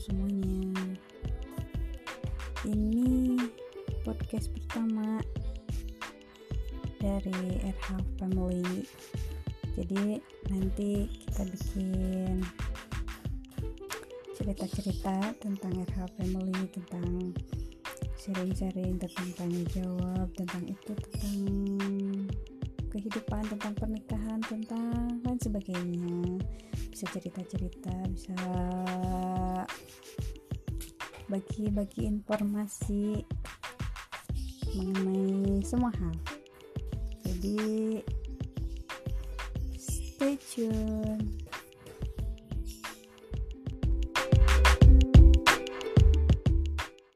semuanya. Ini podcast pertama dari RH Family. Jadi nanti kita bikin cerita-cerita tentang RH Family Tentang sharing-sharing tentang tanya jawab Tentang itu, tentang kehidupan, tentang pernikahan, tentang lain sebagainya. Bisa cerita-cerita, bisa bagi-bagi informasi mengenai semua hal. Jadi stay tune